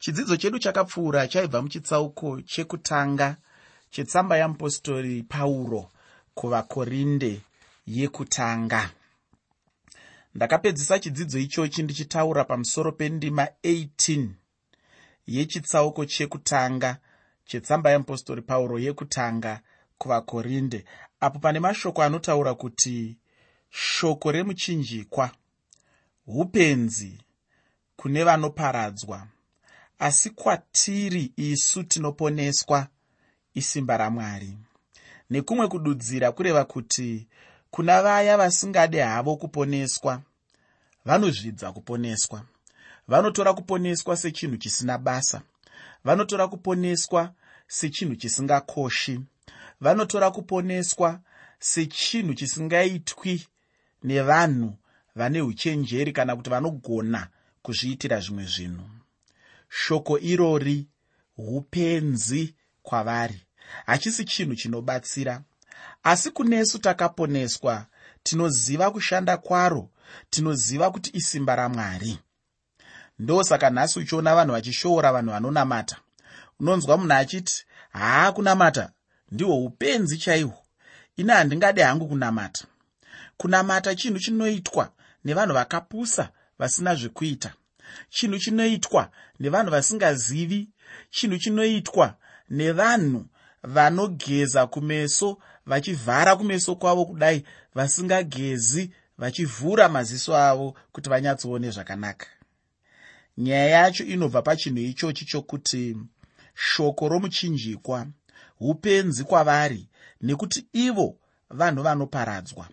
chidzidzo chedu chakapfuura chaibva muchitsauko chekutanga chetsamba yamupostori pauro kuvakorinde yekutanga. Ndakapedzisa chidzidzo ichochi ndichitaura pamusoro pendima 18 yechitsauko chekutanga chetsamba yeapostori pauro yekutanga kuvakorinde. Apo pane mashoko anotaura kuti shoko remuchinjikwa upenzi kune vanoparadzwa asi kwatiri isu tinoponeswa isimba ramwari. Nekumwe kududzira kureva kuti kuna vaya vasingade havo kuponeswa vanozvidza kuponeswa. Vanotora kuponeswa sechinhu chisina basa. Vanotora kuponeswa sechinhu chisingakoshi. Vanotora kuponeswa sechinhu chisingaitwi nevanhu vane uchenjeri kana kuti vanogona kuzviitira zvimwe zvinhu shoko irori upenzi kwavari. Hachisi chinhu chinobatsira. Asi kunesu takaponeswa tinoziva kushanda kwaro tinoziva kuti isimba ramwari. Ndosaka nhasi uchiona vanhu vachishoora vanhu vanonamata. Unonzwa munhu achiti haa kunamata. Ndihwo upenzi chaihwo ini handingade hangu kunamata. Kunamata chinhu chinoitwa nevanhu vakapusa vasina zvekuita chinhu chinoitwa nevanhu vasingazivi chinhu chinoitwa nevanhu vanogeza kumeso vachivhara kumeso kwavo kudai vasingagezi vachivhura maziso avo kuti vanyatsoone zvakanaka. Nyaya yacho inobva pachinhu ichochi chokuti shoko romuchinjikwa upenzi kwavari nekuti ivo vanhu vanoparadzwa.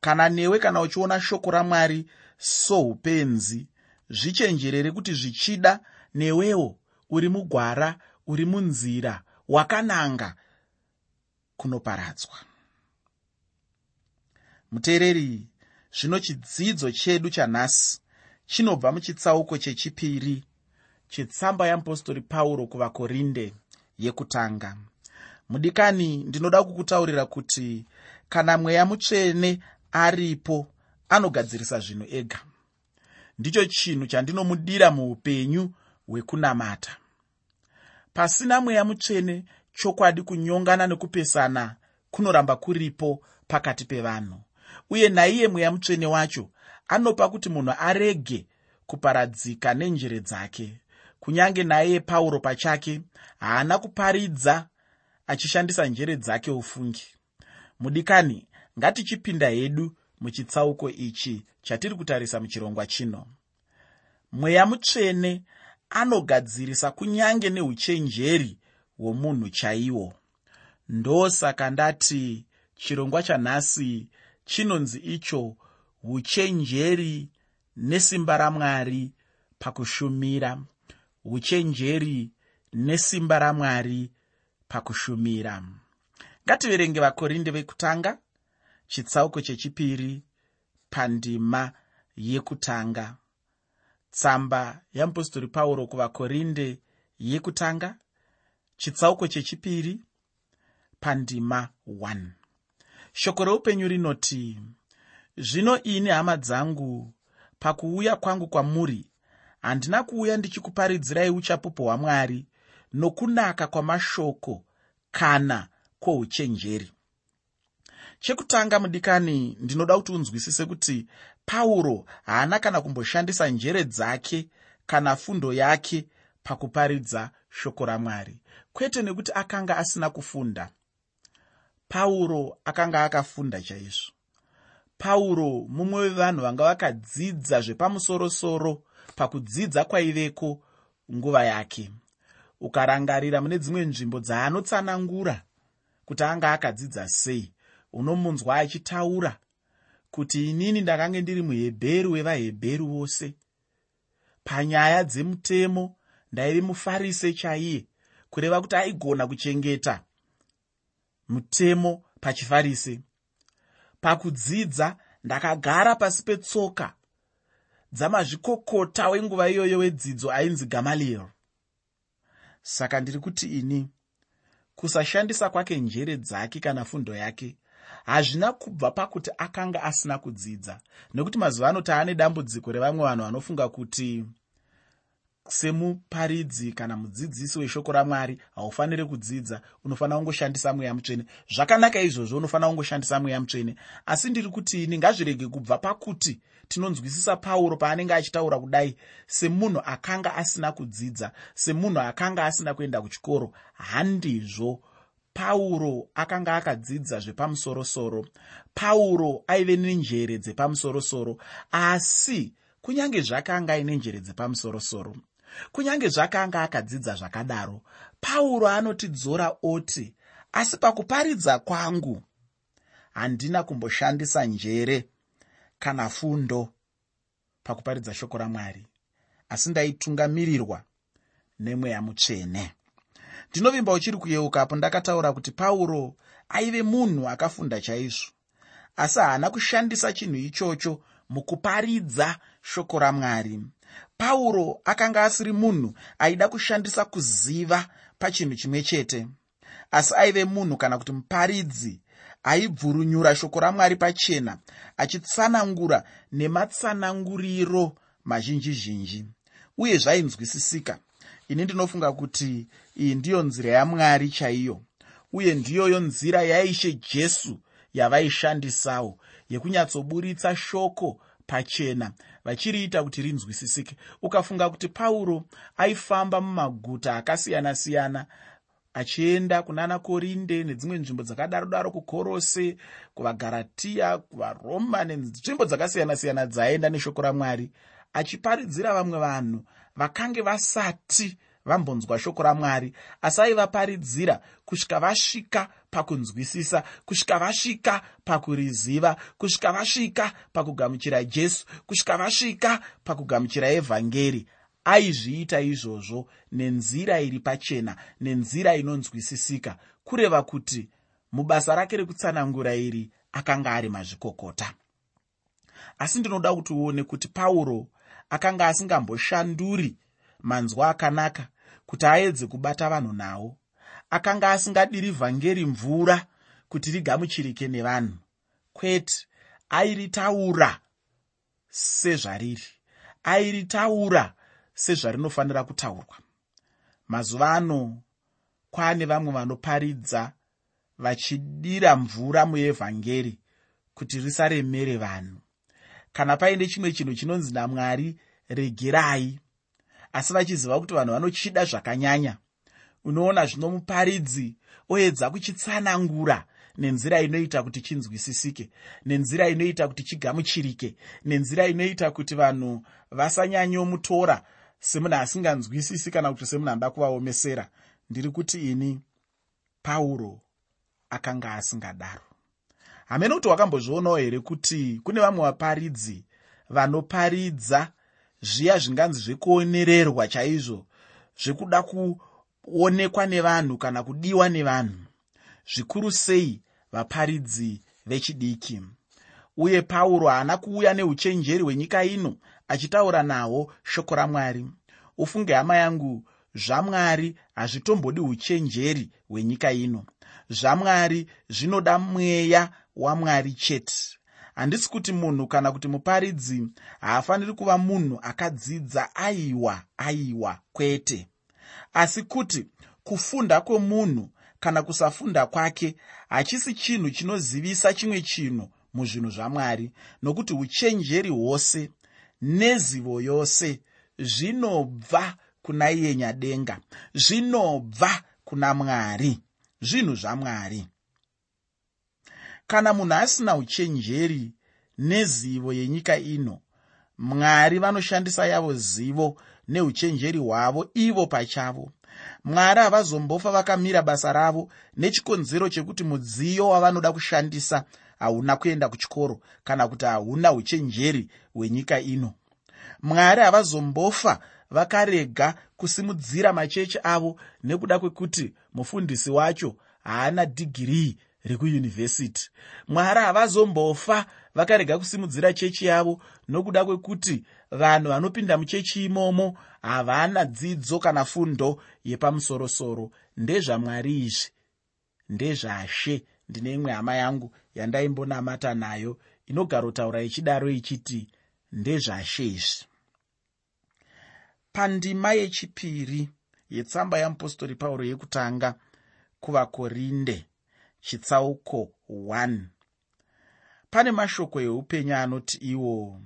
Kana newe kana uchiona shoko ramwari soupenzi zvichenjerere kuti zvichida newewo uri mugwara uri munzira wakananga kunoparadzwa. Muteereri zvino chidzidzo chedu chanhasi chinobva muchitsauko chechipiri chetsamba yeapostori pauro kuvakorinde yekutanga. Mudikani ndinoda kukutaurira kuti kana mweya mutsvene aripo anogadzirisa zvinhu ega ndicho chinhu chandinomudira muupenyu hwekunamata. Pasina mweya mutsvene chokwadi kunyongana nekupesana kunoramba kuripo pakati pevanhu. Uye naiye mweya mutsvene wacho anopa kuti munhu arege kuparadzika nenjere dzake. Kunyange naiye pauro pachake haana kuparidza achishandisa njere dzake ufungi. Mudikani ngatichipinda hedu muchitsauko ichi chatiri kutarisa muchirongwa chino. Mweya mutsvene anogadzirisa kunyange neuchenjeri hwomunhu chaiwo. Ndosaka ndati chirongwa chanhasi chinonzi icho uchenjeri nesimba ramwari pakushumira. Uchenjeri nesimba ramwari pakushumira. Ngativerenge vakorinde vekutanga chitsauko chechipiri pandima yekutanga. Tsamba yeapostori pauro kuvakorinde yekutanga. Chitsauko chechipiri pandima 1 shoko reupenyu rinoti zvino ini hama dzangu pakuuya kwangu kwamuri handina kuuya ndichikuparidzirai uchapupu hwamwari nokunaka kwamashoko kana kwouchenjeri chekutanga mudikani ndinoda kuti unzwisise kuti pauro haana kana kumboshandisa njere dzake kana fundo yake pakuparidza shoko ramwari. Kwete nekuti akanga asina kufunda. Pauro akanga akafunda chaizvo. Pauro mumwe wevanhu vanga vakadzidza zvepamusorosoro pakudzidza kwaiveko nguva yake. Ukarangarira mune dzimwe nzvimbo dzaanotsanangura kuti anga akadzidza sei unomunzwa achitaura kuti inini ndakange ndiri muhebheru wevahebheru vose. Panyaya dzemutemo ndaive mufarise chaiye kureva kuti aigona kuchengeta mutemo pachifarise. Pakudzidza ndakagara pasi petsoka dzamazvikokota wenguva iyoyo wedzidzo ainzi gamaliel. Saka ndiri kuti ini kusashandisa kwake njere dzake kana fundo yake hazvina kubva pakuti akanga asina kudzidza. Nekuti mazuva ano taane dambudziko revamwe vanhu vanofunga kuti semuparidzi kana mudzidzisi weshoko ramwari haufaniri kudzidza unofanira kungoshandisa mweya mutsvene. Zvakanaka izvozvo unofanira kungoshandisa mweya mutsvene. Asi ndiri kuti ini ngazvirege kubva pakuti tinonzwisisa pauro paanenge achitaura kudai semunhu akanga asina kudzidza semunhu akanga asina kuenda kuchikoro handizvo pauro akanga akadzidza zvepamusorosoro. Pauro aive nenjere dzepamusorosoro asi kunyange zvakanga aine njere dzepamusorosoro kunyange zvakanga akadzidza zvakadaro pauro anotidzora oti asi pakuparidza kwangu handina kumboshandisa njere kana fundo pakuparidza shoko ramwari asi ndaitungamirirwa nemweya mutsvene ndinovimba uchiri kuyeukapo ndakataura kuti pauro aive munhu akafunda chaizvo. Asi haana kushandisa chinhu ichocho mukuparidza shoko ramwari. Pauro akanga asiri munhu aida kushandisa kuziva pachinhu chimwe chete. Asi aive munhu kana kuti muparidzi aibvurunyura shoko ramwari pachena achitsanangura nematsananguriro mazhinji zhinji uye zvainzwisisika ini ndinofunga kuti iyi ndiyo nzira yamwari chaiyo uye ndiyoyo nzira yaishe jesu yavaishandisawo yekunyatsoburitsa shoko pachena vachiriita kuti rinzwisisike. Ukafunga kuti pauro aifamba mumaguta akasiyana-siyana achienda kunana korinde nedzimwe nzvimbo dzakadaro daro kukorose kuvagaratiya kuvaroma nenzvimbo dzakasiyana-siyana dzaienda neshoko ramwari achiparidzira vamwe vanhu vakange vasati vambonzwa shoko ramwari asi aivaparidzira kusvika vasvika pakunzwisisa kusvika vasvika pakuriziva kusvika vasvika pakugamuchira jesu kusvika vasvika pakugamuchira evhangeri. Aizviita izvozvo nenzira iri pachena nenzira inonzwisisika kureva kuti mubasa rake rekutsanangura iri akanga ari mazvikokota. Asi ndinoda kuti uone kuti pauro akanga asingamboshanduri manzwa akanaka kuti aedze kubata vanhu nawo akanga asingadiri vhangeri mvura kuti rigamuchirike nevanhu. Kwete airitaura sezvariri. Airitaura sezvarinofanira kutaurwa. Mazuva ano kwaane vamwe vanoparidza vachidira mvura muevhangeri kuti risaremere vanhu kana paine chimwe chinhu chinonzi namwari regerai asi vachiziva kuti vanhu vanochida zvakanyanya. Unoona zvino muparidzi oedza kuchitsanangura nenzira inoita kuti chinzwisisike nenzira inoita kuti chigamuchirike nenzira inoita kuti vanhu vasanyanyomutora semunhu asinganzwisisi kana kuti semunhu anoda kuvaomesera ndiri kuti ini pauro akanga asingadaro hamene kuti wakambozvionawo here kuti kune vamwe vaparidzi vanoparidza zviya zvinganzi zvekuonererwa chaizvo zvekuda kuonekwa nevanhu kana kudiwa nevanhu? Zvikuru sei vaparidzi vechidiki? Uye pauro haana kuuya neuchenjeri hwenyika ino achitaura nahwo shoko ramwari. Ufunge hama yangu zvamwari hazvitombodi uchenjeri hwenyika ino. Zvamwari zvinoda mweya wamwari chete. Handisi kuti munhu kana kuti muparidzi haafaniri kuva munhu akadzidza aiwa aiwa kwete. Asi kuti kufunda kwemunhu kana kusafunda kwake hachisi chinhu chinozivisa chimwe chinhu muzvinhu zvamwari nokuti uchenjeri hwose nezivo yose zvinobva kuna iye nyadenga zvinobva kuna mwari zvinhu zvamwari kana munhu asina uchenjeri nezivo yenyika ino mwari vanoshandisa yavo zivo neuchenjeri hwavo ivo pachavo. Mwari havazombofa vakamira basa ravo nechikonzero chekuti mudziyo wavanoda kushandisa hauna kuenda kuchikoro kana kuti hauna uchenjeri hwenyika ino. Mwari havazombofa vakarega kusimudzira machechi avo nekuda kwekuti mufundisi wacho haana dhigirii rekuyunivhesiti mwari havazombofa vakarega kusimudzira chechi yavo nokuda kwekuti vanhu vanopinda muchechi imomo havana dzidzo kana fundo yepamusorosoro. Ndezvamwari izvi ndezvashe ndine imwe hama yangu yandaimbonamata nayo inogarotaura ichidaro ichiti ndezvashe izvi. Pandima yechipiri yetsamba yamupostori pauro yekutanga kuvakorinde chitsauko 1 pane mashoko eupenyu anoti iwo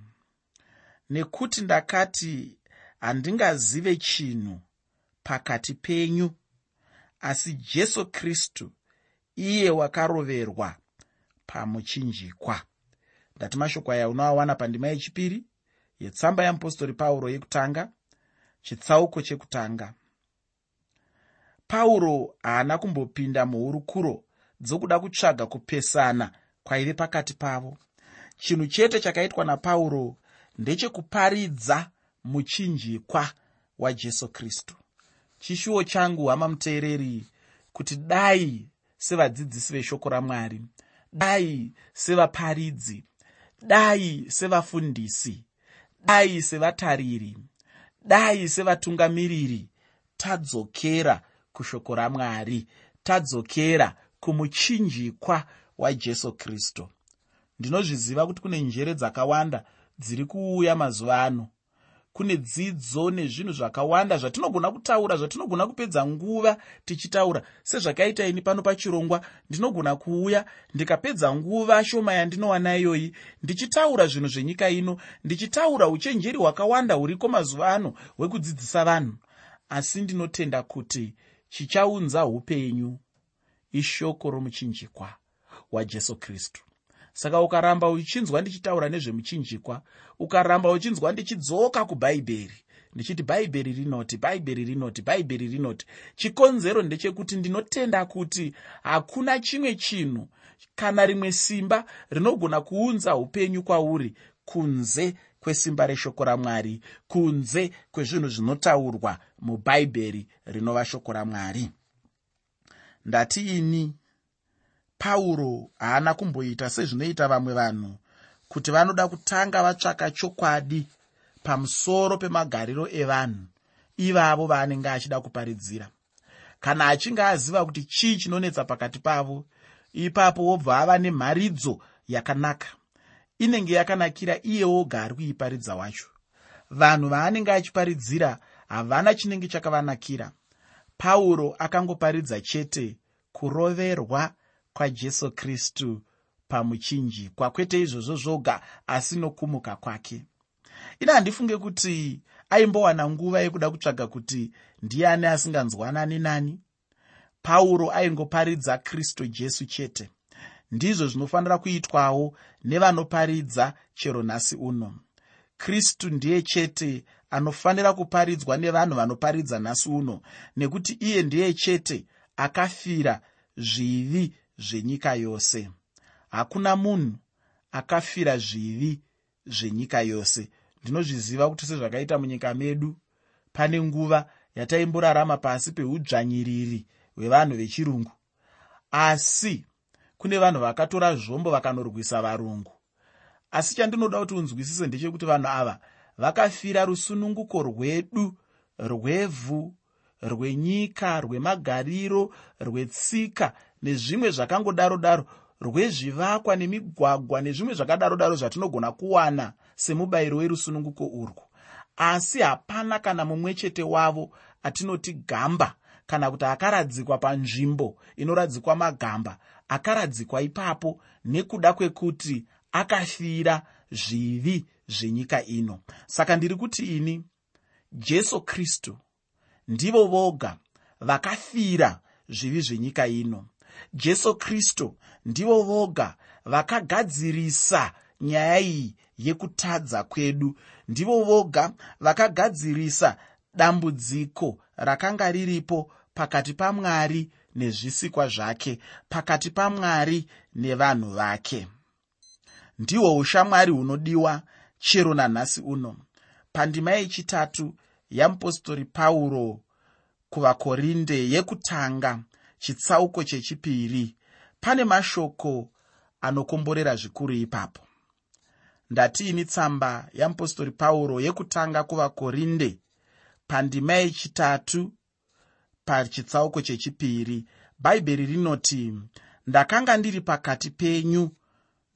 nekuti ndakati handingazive chinhu pakati penyu asi jesu kristu iye wakaroverwa pamuchinjikwa. Ndati mashoko aya unoawana pandima yechipiri yetsamba yamupostori pauro yekutanga chitsauko chekutanga. Pauro haana kumbopinda muhurukuro dzokuda kutsvaga kupesana kwaive pakati pavo. Chinhu chete chakaitwa napauro ndechekuparidza muchinjikwa wajesu kristu. Chishuwo changu hama muteereri kuti dai sevadzidzisi veshoko ramwari dai sevaparidzi dai sevafundisi dai sevatariri dai sevatungamiriri tadzokera kushoko ramwari tadzokera kumuchinjikwa wajesu kristu. Ndinozviziva kuti kune njere dzakawanda dziri kuuya mazuva ano. Kune dzidzo nezvinhu zvakawanda zvatinogona kutaura zvatinogona kupedza nguva tichitaura. Sezvakaita ini pano pachirongwa ndinogona kuuya ndikapedza nguva shoma yandinowana iyoyi ndichitaura zvinhu zvenyika ino ndichitaura uchenjeri hwakawanda huriko mazuva ano hwekudzidzisa vanhu. Asi ndinotenda kuti chichaunza upenyu ishoko romuchinjikwa wajesu kristu. Saka ukaramba uchinzwa ndichitaura nezvemuchinjikwa ukaramba uchinzwa ndichidzoka kubhaibheri ndichiti bhaibheri rinoti bhaibheri rinoti bhaibheri rinoti. Chikonzero ndechekuti ndinotenda kuti hakuna chimwe chinhu kana rimwe simba rinogona kuunza upenyu kwauri kunze kwesimba reshoko ramwari kunze kwezvinhu zvinotaurwa mubhaibheri rinova shoko ramwari ndati ini pauro haana kumboita sezvinoita vamwe vanhu kuti vanoda kutanga vatsvaka chokwadi pamusoro pemagariro evanhu ivavo vaanenge achida kuparidzira. Kana achinge aziva kuti chii chinonetsa pakati pavo ipapo wobva ava nemharidzo yakanaka inenge yakanakira iye woga ari kuiparidza wacho. Vanhu vaanenge achiparidzira havana chinenge chakavanakira pauro akangoparidza chete kuroverwa kwajesu kristu pamuchinjikwa kwete izvozvo zvoga asi nokumuka kwake. Ina handifunge kuti aimbowana nguva yekuda kutsvaga kuti ndiani asinganzwanani nani? Pauro aingoparidza kristu jesu chete. Ndizvo zvinofanira kuitwawo nevanoparidza chero nhasi uno. Kristu ndiye chete anofanira kuparidzwa nevanhu vanoparidza nhasi uno nekuti iye ndiye chete akafira zvivi zvenyika yose. Hakuna munhu akafira zvivi zvenyika yose. Ndinozviziva kuti sezvakaita munyika medu pane nguva yataimborarama pasi peudzvanyiriri hwevanhu vechirungu. Asi kune vanhu vakatora zvombo vakanorwisa varungu. Asi chandinoda kuti unzwisise ndechekuti vanhu ava vakafira rusununguko rwedu rwevhu rwenyika rwemagariro rwetsika nezvimwe zvakangodaro daro rwezvivakwa nemigwagwa nezvimwe zvakadaro daro zvatinogona kuwana semubayiro werusununguko urwu. Asi hapana kana mumwe chete wavo atinoti gamba kana kuti akaradzikwa panzvimbo inoradzikwa magamba akaradzikwa ipapo nekuda kwekuti akafira zvivi zvenyika ino. Saka ndiri kuti ini jesu kristu ndivo voga vakafira zvivi zvenyika ino. Jesu kristu ndivo voga vakagadzirisa nyaya iyi yekutadza kwedu. Ndivo voga vakagadzirisa dambudziko rakanga riripo pakati pamwari nezvisikwa zvake pakati pamwari nevanhu vake. Ndihwo ushamwari hunodiwa chero nanhasi uno. Pandima yechitatu yamupostori pauro kuvakorinde yekutanga chitsauko chechipiri. Pane mashoko anokomborera zvikuru ipapo. Ndatiini tsamba yamupostori pauro yekutanga kuvakorinde pandima yechitatu pachitsauko chechipiri. Bhaibheri rinoti ndakanga ndiri pakati penyu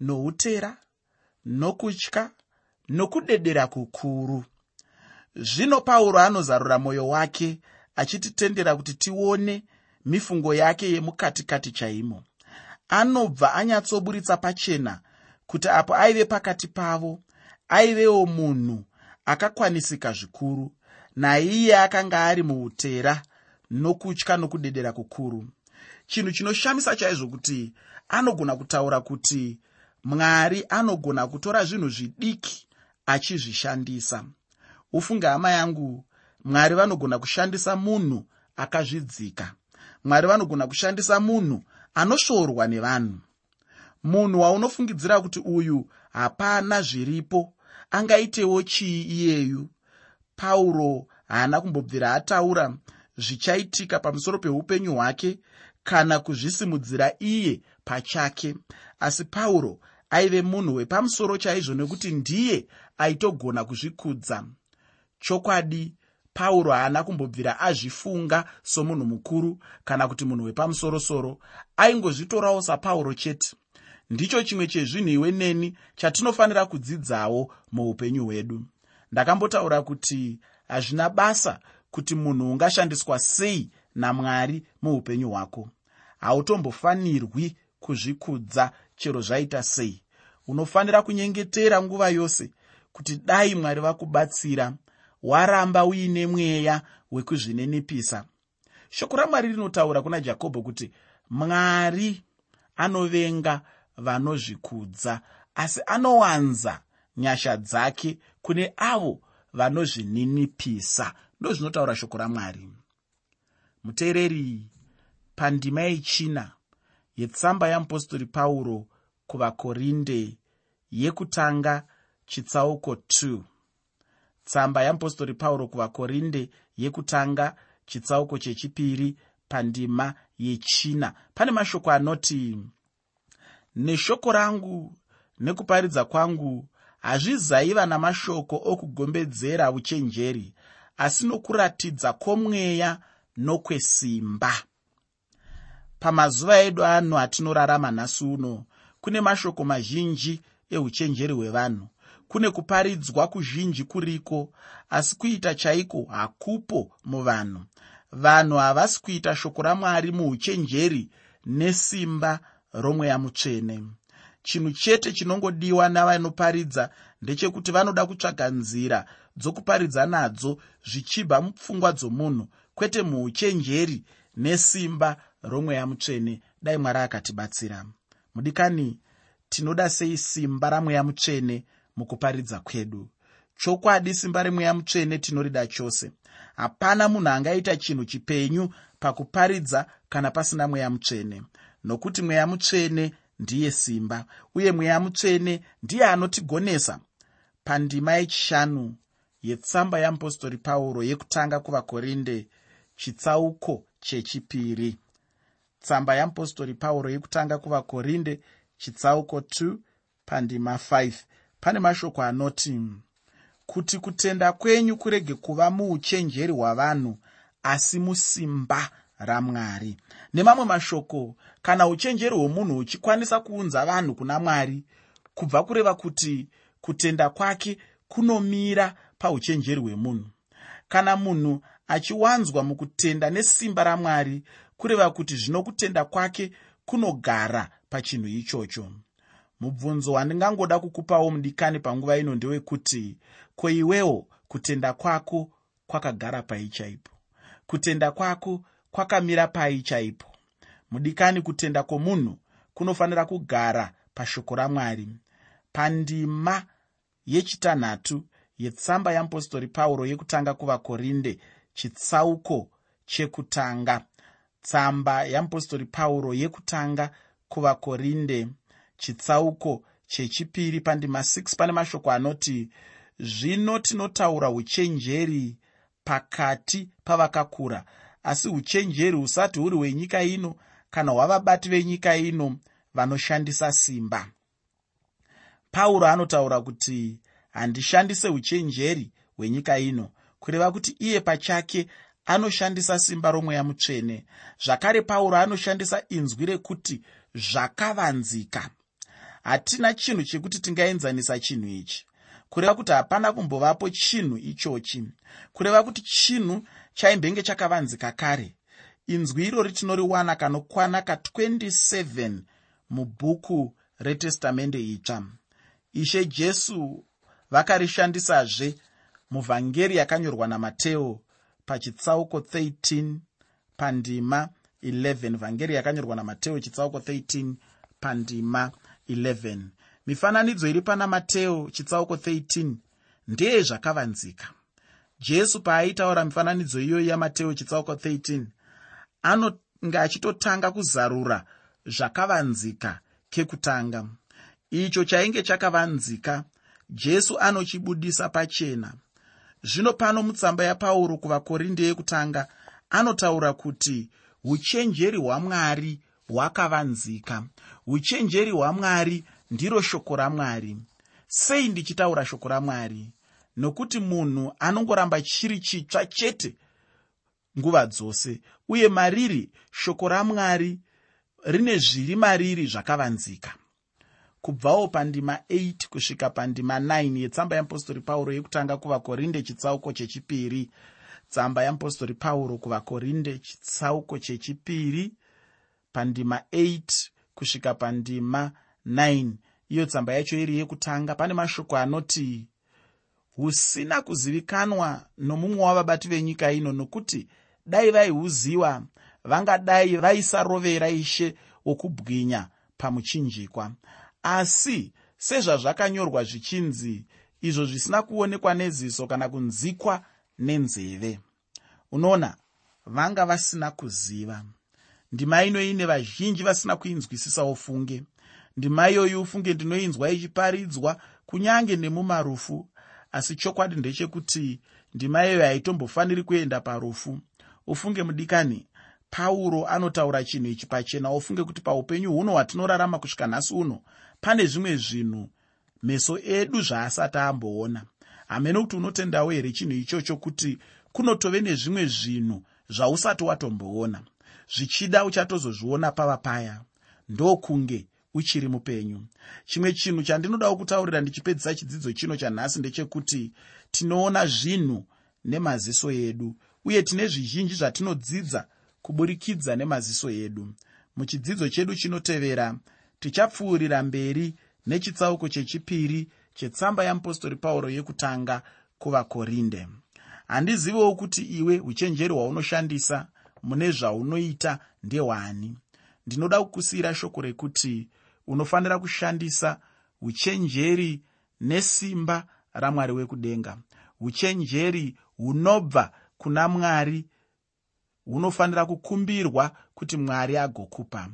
noutera nokutya nokudedera kukuru. Zvino pauro anozarura mwoyo wake achititendera kuti tione mifungo yake yemukatikati chaimo. Anobva anyatsoburitsa pachena kuti apo aive pakati pavo aivewo munhu akakwanisika zvikuru naiye akanga ari muutera nokutya nokudedera kukuru. Chinhu chinoshamisa chaizvo kuti anogona kutaura kuti mwari anogona kutora zvinhu zvidiki achizvishandisa. Ufunge hama yangu mwari vanogona kushandisa munhu akazvidzika. Mwari vanogona kushandisa munhu anosvoorwa nevanhu. Munhu waunofungidzira kuti uyu hapana zviripo angaitewo chii iyeyu? Pauro haana kumbobvira ataura zvichaitika pamusoro peupenyu hwake kana kuzvisimudzira iye pachake. Asi pauro aive munhu wepamusoro chaizvo nekuti ndiye aitogona kuzvikudza. Chokwadi pauro haana kumbobvira azvifunga somunhu mukuru kana kuti munhu wepamusorosoro. Aingozvitorawo sapauro chete. Ndicho chimwe chezvinhu iwe neni chatinofanira kudzidzawo muupenyu hwedu. Ndakambotaura kuti hazvina basa kuti munhu ungashandiswa sei namwari muupenyu hwako. Hautombofanirwi kuzvikudza chero zvaita sei. Unofanira kunyengetera nguva yose kuti dai mwari vakubatsira waramba uine mweya wekuzvininipisa. Shoko ramwari rinotaura kuna jakobho kuti mwari anovenga vanozvikudza asi anowanza nyasha dzake kune avo vanozvininipisa. Ndozvinotaura shoko ramwari. Muteereri pandima yechina yetsamba yeapostori pauro kuvakorinde yekutanga chitsauko 2 tsamba yeapostori pauro kuvakorinde yekutanga chitsauko chechipiri pandima yechina. Pane mashoko anoti neshoko rangu nekuparidza kwangu hazvizaiva namashoko okugombedzera uchenjeri asi nokuratidza kwomweya nokwesimba. Pamazuva edu ano atinorarama nhasi uno kune mashoko mazhinji euchenjeri hwevanhu. Kune kuparidzwa kuzhinji kuriko asi kuita chaiko hakupo muvanhu. Vanhu havasi kuita shoko ramwari muuchenjeri nesimba romweya mutsvene. Chinhu chete chinongodiwa navanoparidza ndechekuti vanoda kutsvaga nzira dzokuparidza nadzo zvichibva mupfungwa dzomunhu kwete muuchenjeri nesimba romweya mutsvene. Dai mwari akatibatsira mudikani tinoda sei simba ramweya mutsvene mukuparidza kwedu? Chokwadi simba remweya mutsvene tinorida chose. Hapana munhu angaita chinhu chipenyu pakuparidza kana pasina mweya mutsvene. Nokuti mweya mutsvene ndiye simba uye mweya mutsvene ndiye anotigonesa. Pandima yechishanu yetsamba yeapostori pauro yekutanga kuvakorinde chitsauko chechipiri tsamba yeapostori pauro yekutanga kuvakorinde chitsauko 2 pandima 5 pane mashoko anoti kuti kutenda kwenyu kurege kuva muuchenjeri hwavanhu asi musimba ramwari nemamwe mashoko kana uchenjeri hwomunhu huchikwanisa kuunza vanhu kuna mwari kubva kureva kuti kutenda kwake kunomira pauchenjeri hwemunhu. Kana munhu achiwanzwa mukutenda nesimba ramwari kureva kuti zvino kutenda kwake kunogara pachinhu ichocho. Mubvunzo wandingangoda kukupawo mudikani panguva ino ndewekuti ko iwewo kutenda kwako kwakagara pai chaipo? Kutenda kwako kwakamira pai chaipo? Mudikani kutenda kwomunhu kunofanira kugara pashoko ramwari. Pandima yechitanhatu yetsamba yeapostori pauro yekutanga kuvakorinde chitsauko chekutanga tsamba yeapostori pauro yekutanga kuvakorinde. Chitsauko chechipiri pandima 6 pane mashoko anoti zvino tinotaura uchenjeri pakati pavakakura asi uchenjeri husati huri hwenyika ino kana hwavabati venyika ino vanoshandisa simba. Pauro anotaura kuti handishandise uchenjeri hwenyika ino kureva kuti iye pachake anoshandisa simba romweya mutsvene. Zvakare pauro anoshandisa inzwi rekuti zvakavanzika. Hatina chinhu chekuti tingaenzanisa chinhu ichi. Kureva kuti hapana kumbovapo chinhu ichochi. Kureva kuti chinhu chaimbenge chakavanzika kare. Inzwi irori tinoriwana kanokwana ka27 mubhuku retestamende itsva. Ishe jesu vakarishandisazve muvhangeri yakanyorwa namateo pachitsauko 13 pandima 11 vhangeri yakanyorwa namateo chitsauko 13 pandima 11 mifananidzo iri pana mateo chitsauko 13 ndeye zvakavanzika. Jesu paaitaura mifananidzo iyoyi yamateo chitsauko 13 anonge achitotanga kuzarura zvakavanzika kekutanga. Icho chainge chakavanzika jesu anochibudisa pachena zvino pano mutsamba yapauro kuvakorinde yekutanga anotaura kuti uchenjeri hwamwari hwakavanzika. Uchenjeri hwamwari ndiro shoko ramwari. Sei ndichitaura shoko ramwari? Nokuti munhu anongoramba chiri chitsva chete nguva dzose uye mariri shoko ramwari rine zviri mariri zvakavanzika kubvawo pandima 8 kusvika pandima 9 yetsamba yeapostori pauro yekutanga kuvakorinde chitsauko chechipiri. Tsamba yeapostori pauro kuvakorinde chitsauko chechipiri. Pandima 8 kusvika pandima 9 iyo tsamba yacho iri yekutanga. Pane mashoko anoti husina kuzivikanwa nomumwe wavabati venyika ino nokuti dai vaihuziva vangadai vaisarovera ishe wokubwinya pamuchinjikwa asi sezvazvakanyorwa zvichinzi izvo zvisina kuonekwa neziso kana kunzikwa nenzeve. Unoona vanga vasina kuziva. Ndima inoine vazhinji vasina kuinzwisisawo funge. Ndima iyoyi ufunge ndinoinzwa ichiparidzwa kunyange nemumarufu. Asi chokwadi ndechekuti ndima iyoyo haitombofaniri kuenda parufu. Ufunge mudikani pauro anotaura chinhu ichi pachena. Ufunge kuti paupenyu huno hwatinorarama kusvika nhasi uno pane zvimwe zvinhu meso edu zvaasati amboona. Hamene kuti unotendawo here chinhu ichocho kuti kunotove nezvimwe zvinhu zvausati watomboona. Zvichida uchatozozviona pava paya. Ndokunge uchiri mupenyu. Chimwe chinhu chandinodawo kutaurira ndichipedzisa chidzidzo chino chanhasi ndechekuti tinoona zvinhu nemaziso edu uye tine zvizhinji zvatinodzidza kuburikidza nemaziso edu. Muchidzidzo chedu chinotevera tichapfuurira mberi nechitsauko chechipiri chetsamba yeapostori pauro yekutanga kuvakorinde. Handizivewo kuti iwe uchenjeri hwaunoshandisa mune zvaunoita ndehwani ndinoda kukusiyira shoko rekuti unofanira kushandisa uchenjeri nesimba ramwari wekudenga. Uchenjeri hunobva kuna mwari hunofanira kukumbirwa kuti mwari agokupa